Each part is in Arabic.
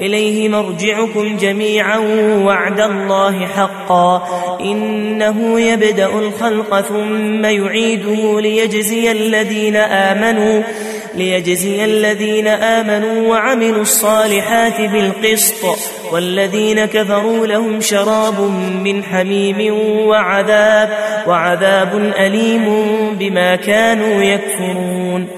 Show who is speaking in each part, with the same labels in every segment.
Speaker 1: إليه مرجعكم جميعا وعد الله حقا. إنه يبدأ الخلق ثم يعيده ليجزي الذين آمنوا ليجزي الذين آمنوا وعملوا الصالحات بالقسط. والذين كفروا لهم شراب من حميم وعذاب وعذاب أليم بما كانوا يكفرون.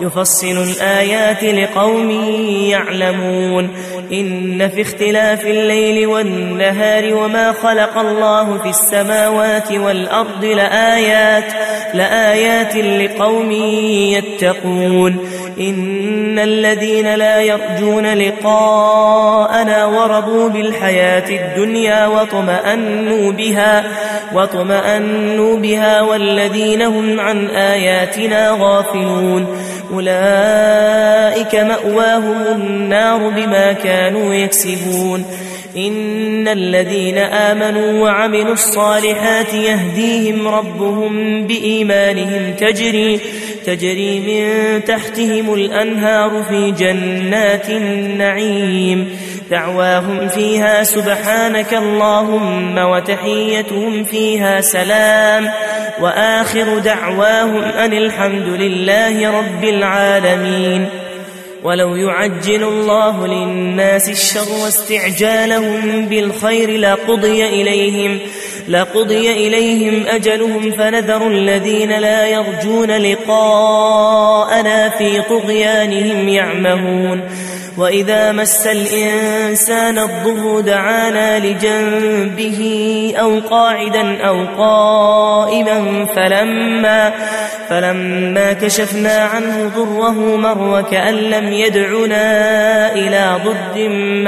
Speaker 1: يفصل الآيات لقوم يعلمون. إن في اختلاف الليل والنهار وما خلق الله في السماوات والأرض لآيات لآيات لقوم يتقون. إن الذين لا يرجون لقاءنا ورضوا بالحياة الدنيا وطمأنوا بها وطمأنوا بها والذين هم عن آياتنا غافلون. أولئك مأواهم النار بما كانوا يكسبون. إن الذين آمنوا وعملوا الصالحات يهديهم ربهم بإيمانهم تجري تجري من تحتهم الأنهار في جنات النعيم. دعواهم فيها سبحانك اللهم وتحيتهم فيها سلام. وآخر دعواهم أن الحمد لله رب العالمين. ولو يعجل الله للناس الشر استعجالهم بالخير لقضي إليهم. لقضي إليهم أجلهم فنذر الذين لا يرجون لقاءنا في طغيانهم يعمهون. وإذا مس الإنسان الضر دعانا لجنبه أو قاعدا أو قائما فلما فلما كشفنا عنه ضره مر وكأن لم يدعنا إلى ضد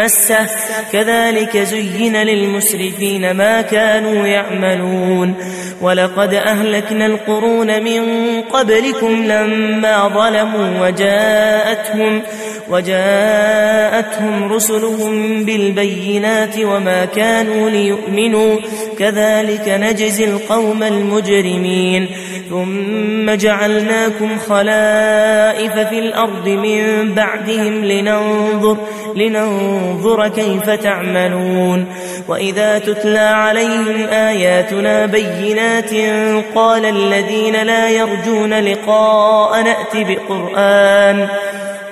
Speaker 1: مسه. كذلك زين للمسرفين ما كانوا يعملون. ولقد أهلكنا القرون من قبلكم لما ظلموا وجاءتهم وجاءتهم رسلهم بالبينات وما كانوا ليؤمنوا. كذلك نجزي القوم المجرمين. ثم جعلناكم خلائف في الأرض من بعدهم لننظر لننظر كيف تعملون. وإذا تتلى عليهم آياتنا بينات قال الذين لا يرجون لقاء نأت بقرآن.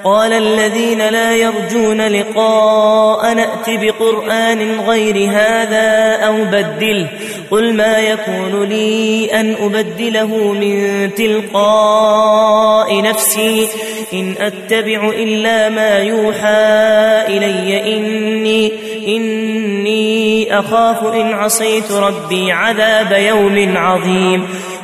Speaker 1: قال الذين لا يرجون لقاء نأت بقرآن غير هذا أو بدله. قل ما يكون لي أن أبدله من تلقاء نفسي. إن أتبع إلا ما يوحى إلي إني إني أخاف إن عصيت ربي عذاب يوم عظيم.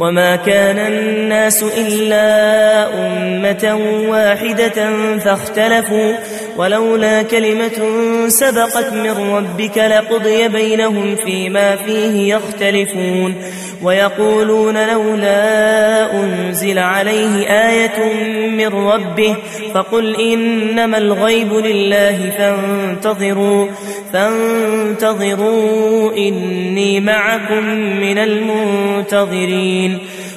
Speaker 1: وما كان الناس إلا أمة واحدة فاختلفوا ولولا كلمة سبقت من ربك لقضي بينهم فيما فيه يختلفون ويقولون لولا أنزل عليه آية من ربه فقل إنما الغيب لله فانتظروا فانتظروا إني معكم من المنتظرين.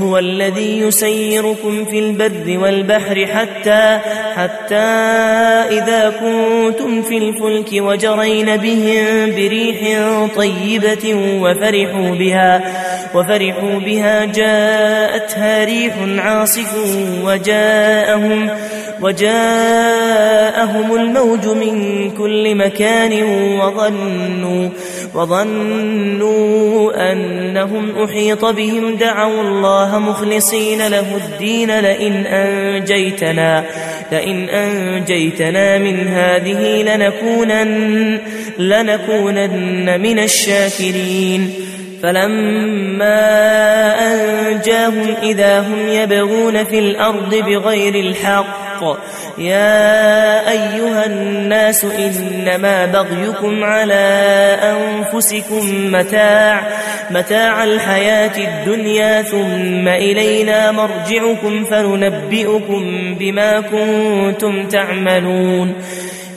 Speaker 1: هو الذي يسيركم في البر والبحر حتى حتى إذا كنتم في الفلك وجرين بهم بريح طيبة وفرحوا بها وفرحوا بها جاءتها ريح عاصف وجاءهم وجاءهم الموج من كل مكان وظنوا وظنوا أنهم أحيط بهم دعوا الله مخلصين له الدين لئن أنجيتنا لئن أنجيتنا من هذه لنكونن لنكونن من الشاكرين. فلما أنجاهم إذا هم يبغون في الأرض بغير الحق يا أيها الناس إنما بغيكم على أنفسكم متاع متاع الحياة الدنيا ثم إلينا مرجعكم فننبئكم بما كنتم تعملون.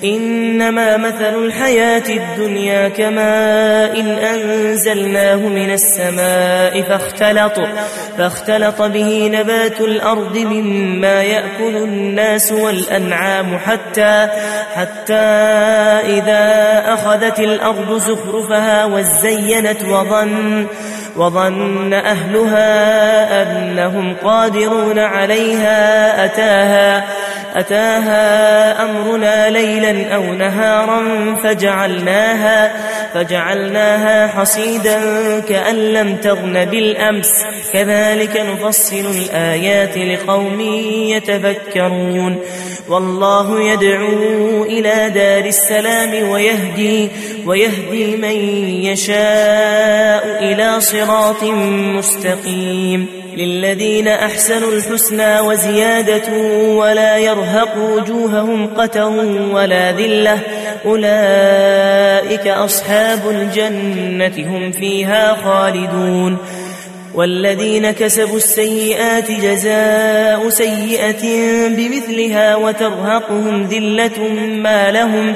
Speaker 1: إنما مثل الحياة الدنيا كماء إن أنزلناه من السماء فاختلط, فاختلط به نبات الأرض مما يأكل الناس والأنعام حتى, حتى إذا أخذت الأرض زخرفها وزينت وظن وظن أهلها أنهم قادرون عليها أتاها أتاها أمرنا ليلا أو نهارا فجعلناها فجعلناها حصيدا كأن لم تغن بالأمس. كذلك نفصل الآيات لقوم يتفكرون. والله يدعو إلى دار السلام ويهدي ويهدي من يشاء إلى صراط مستقيم للذين أحسنوا الحسنى وزيادة ولا يرهق وجوههم قتر ولا ذلة أولئك أصحاب الجنة هم فيها خالدون والذين كسبوا السيئات جزاء سيئة بمثلها وترهقهم ذلة ما لهم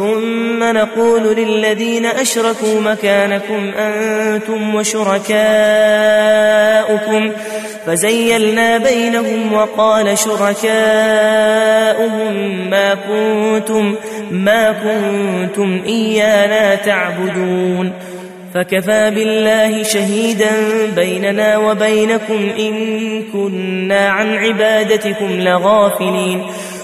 Speaker 1: ثم نقول للذين أشركوا مكانكم أنتم وشركاؤكم فزيلنا بينهم وقال شركاؤهم ما كنتم ما كنتم إيانا تعبدون فكفى بالله شهيدا بيننا وبينكم إن كنا عن عبادتكم لغافلين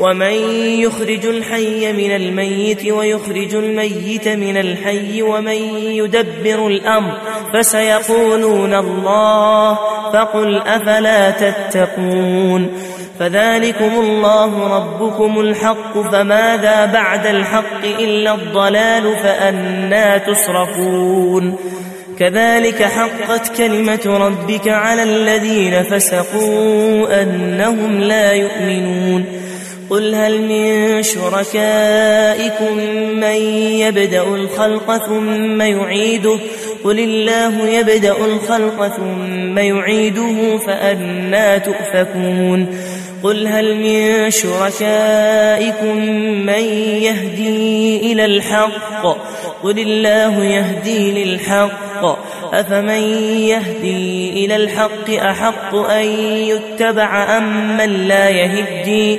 Speaker 1: ومن يخرج الحي من الميت ويخرج الميت من الحي ومن يدبر الأمر فسيقولون الله فقل أفلا تتقون فذلكم الله ربكم الحق فماذا بعد الحق إلا الضلال فأنا تصرفون كذلك حقت كلمة ربك على الذين فسقوا أنهم لا يؤمنون قل هل من شركائكم من يبدأ الخلق ثم يعيده؟ قل الله يبدأ الخلق ثم يعيده فأنا تؤفكون. قل هل من شركائكم من يهدي إلى الحق؟ قل الله يهدي للحق. أفمن يهدي إلى الحق أحق أن يتبع أم من لا يهدي؟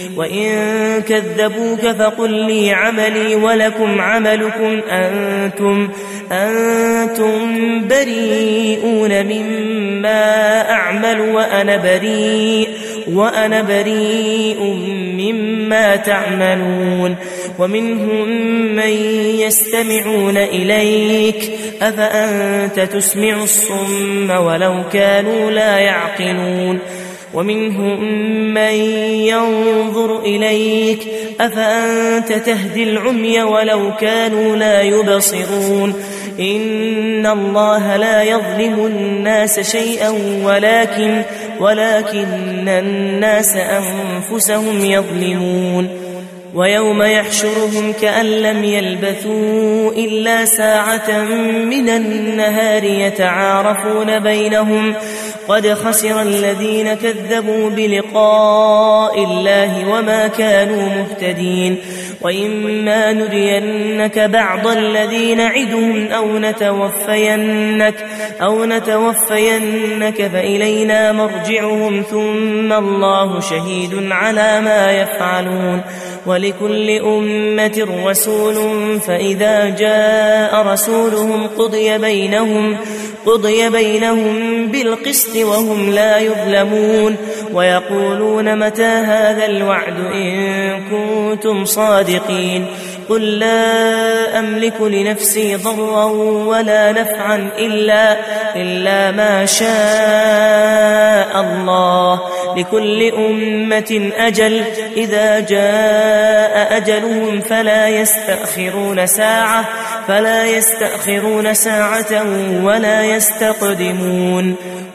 Speaker 1: وإن كذبوك فقل لي عملي ولكم عملكم أنتم أنتم بريئون مما أعمل وأنا بريء وأنا بريء مما تعملون. ومنهم من يستمعون إليك أفأنت تسمع الصم ولو كانوا لا يعقلون. ومنهم من ينظر إليك أفأنت تهدي العمي ولو كانوا لا يبصرون؟ إن الله لا يظلم الناس شيئا ولكن ولكن الناس أنفسهم يظلمون. ويوم يحشرهم كأن لم يلبثوا إلا ساعة من النهار يتعارفون بينهم قد خسر الذين كذبوا بلقاء الله وما كانوا مهتدين وإما نرينك بعض الذي نعدهم أو نتوفينك أو نتوفينك فإلينا مرجعهم ثم الله شهيد على ما يفعلون ولكل أمة رسول فإذا جاء رسولهم قضي بينهم قضي بينهم بالقسط وهم لا يظلمون ويقولون متى هذا الوعد إن كنتم صادقين قل لا أملك لنفسي ضرا ولا نفعا إلا, إلا ما شاء الله. لكل أمة أجل. إذا جاء أجلهم فلا يستأخرون ساعة فلا يستأخرون ساعة ولا يستقدمون.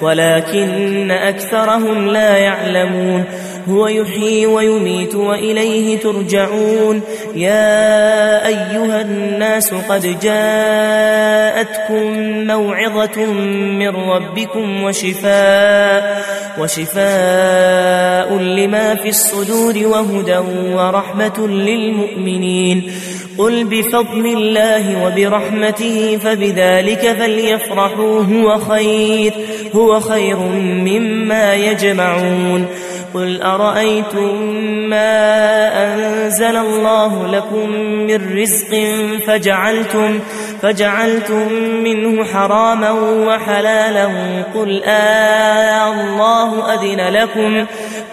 Speaker 1: ولكن أكثرهم لا يعلمون. هو يحيي ويميت وإليه ترجعون. يا أيها الناس قد جاءتكم موعظة من ربكم وشفاء وشفاء لما في الصدور وهدى ورحمة للمؤمنين. قل بفضل الله وبرحمته فبذلك فليفرحوا هو خير هو خير مما يجمعون. قل أرأيتم ما أنزل الله لكم من رزق فجعلتم فجعلتم منه حراما وحلالا قل آه الله أذن لكم.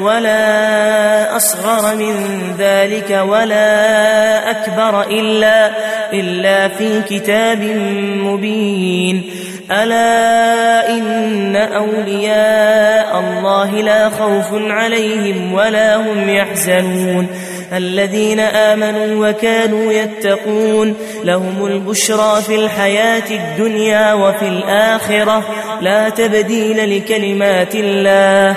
Speaker 1: ولا أصغر من ذلك ولا أكبر إلا, إلا في كتاب مبين. ألا إن أولياء الله لا خوف عليهم ولا هم يحزنون. الذين آمنوا وكانوا يتقون. لهم البشرى في الحياة الدنيا وفي الآخرة. لا تبديل لكلمات الله.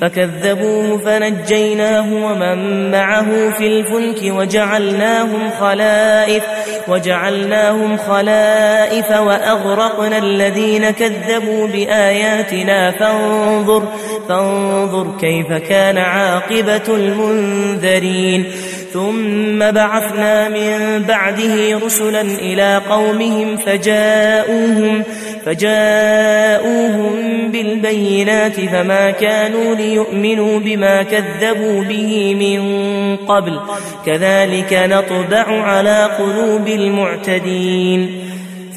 Speaker 1: فكذبوه فنجيناه ومن معه في الفلك وجعلناهم خلائف وجعلناهم خلائف وأغرقنا الذين كذبوا بآياتنا. فانظر فانظر كيف كان عاقبة المنذرين. ثم بعثنا من بعده رسلا إلى قومهم فجاءوهم فجاءوهم بالبينات فما كانوا ليؤمنوا بما كذبوا به من قبل. كذلك نطبع على قلوب المعتدين.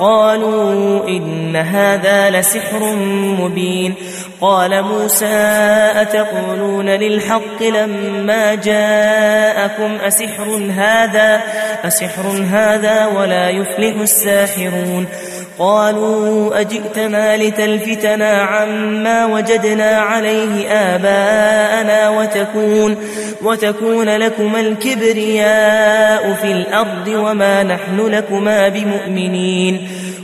Speaker 1: قالوا إن هذا لسحر مبين. قال موسى أتقولون للحق لما جاءكم أسحر هذا؟ أسحر هذا ولا يفلح الساحرون. قالوا أجئتنا لتلفتنا عما وجدنا عليه آباءنا وتكون وتكون لكما الكبرياء في الأرض وما نحن لكما بمؤمنين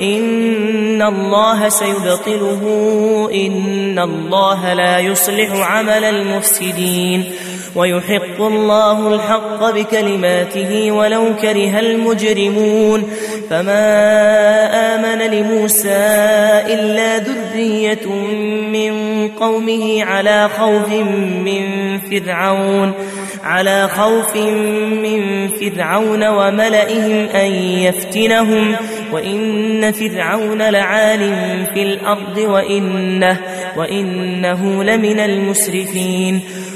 Speaker 1: إن الله سيبطله إن الله لا يصلح عمل المفسدين ويحق الله الحق بكلماته ولو كره المجرمون فما آمن لموسى إلا ذرية من قومه على خوف من فرعون على خوف من فرعون وملئهم أن يفتنهم وإن فرعون لعال في الأرض وإنه, وإنه لمن المسرفين.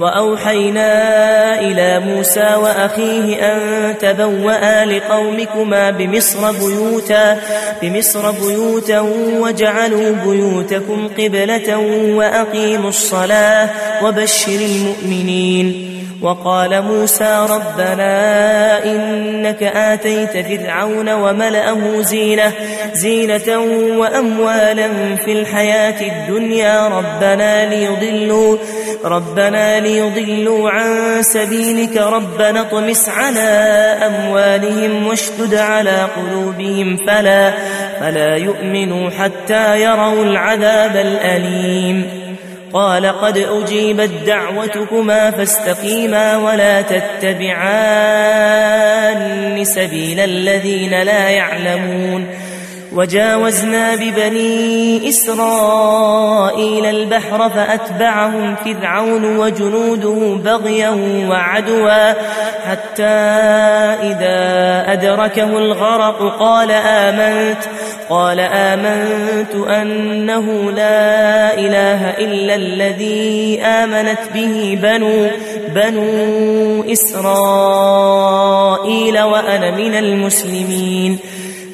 Speaker 1: وأوحينا إلى موسى وأخيه أن تبوأ لقومكما بمصر بيوتا بمصر بيوتا وجعلوا بيوتكم قبلة وأقيموا الصلاة وبشر المؤمنين. وقال موسى ربنا إنك آتيت فرعون وملأه زينة, زينة وأموالا في الحياة الدنيا ربنا ليضلوا, ربنا ليضلوا عن سبيلك ربنا اطمس على أموالهم واشتد على قلوبهم فلا, فلا يؤمنوا حتى يروا العذاب الأليم. قال قد أجيبت دعوتكما فاستقيما ولا تتبعان سبيل الذين لا يعلمون. وجاوزنا ببني إسرائيل البحر فأتبعهم فرعون وجنوده بغيا وعدوا حتى إذا أدركه الغرق قال آمنت قال آمنت أنه لا إله إلا الذي آمنت به بنو بنو إسرائيل وأنا من المسلمين.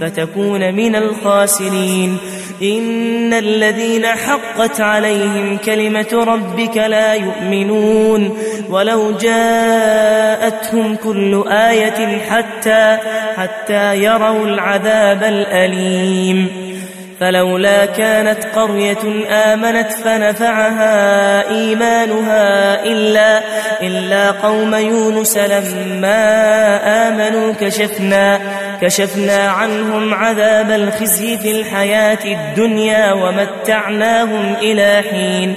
Speaker 1: فتكون من الخاسرين. إن الذين حقت عليهم كلمة ربك لا يؤمنون. ولو جاءتهم كل آية حتى حتى يروا العذاب الأليم. فلولا كانت قرية آمنت فنفعها إيمانها إلا, إلا قوم يونس لما آمنوا كشفنا, كشفنا عنهم عذاب الخزي في الحياة الدنيا ومتعناهم إلى حين.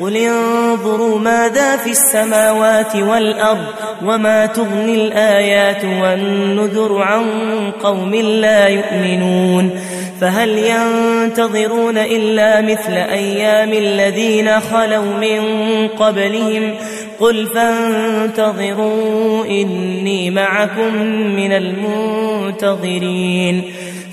Speaker 1: قل انظروا ماذا في السماوات والأرض وما تغني الآيات والنذر عن قوم لا يؤمنون فهل ينتظرون إلا مثل أيام الذين خلوا من قبلهم قل فانتظروا إني معكم من المنتظرين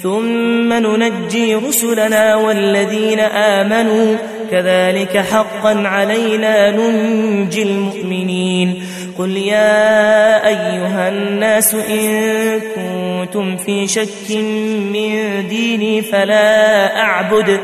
Speaker 1: ثم ننجي رسلنا والذين آمنوا كذلك حقا علينا ننجي المؤمنين. قل يا أيها الناس إن كنتم في شك من ديني فلا أعبد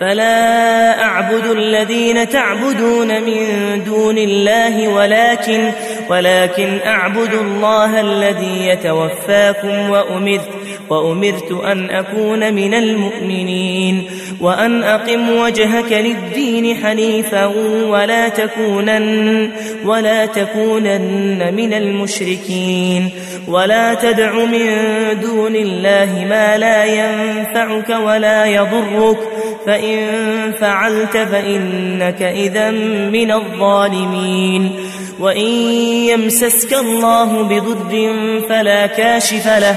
Speaker 1: فلا أعبد الذين تعبدون من دون الله ولكن ولكن أعبد الله الذي يتوفاكم وأمرت. وأمرت أن أكون من المؤمنين وأن أقم وجهك للدين حنيفا ولا تكونن ولا تكونن من المشركين ولا تدع من دون الله ما لا ينفعك ولا يضرك فإن فعلت فإنك إذا من الظالمين وإن يمسسك الله بضر فلا كاشف له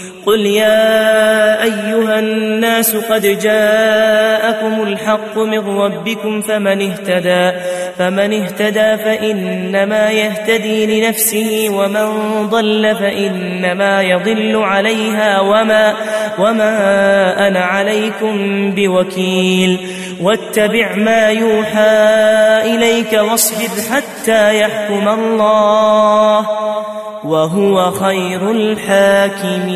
Speaker 1: قل يا أيها الناس قد جاءكم الحق من ربكم فمن اهتدى فمن اهتدى فإنما يهتدي لنفسه ومن ضل فإنما يضل عليها وما, وما أنا عليكم بوكيل. واتبع ما يوحى إليك واصبر حتى يحكم الله. وهو خير الحاكمين.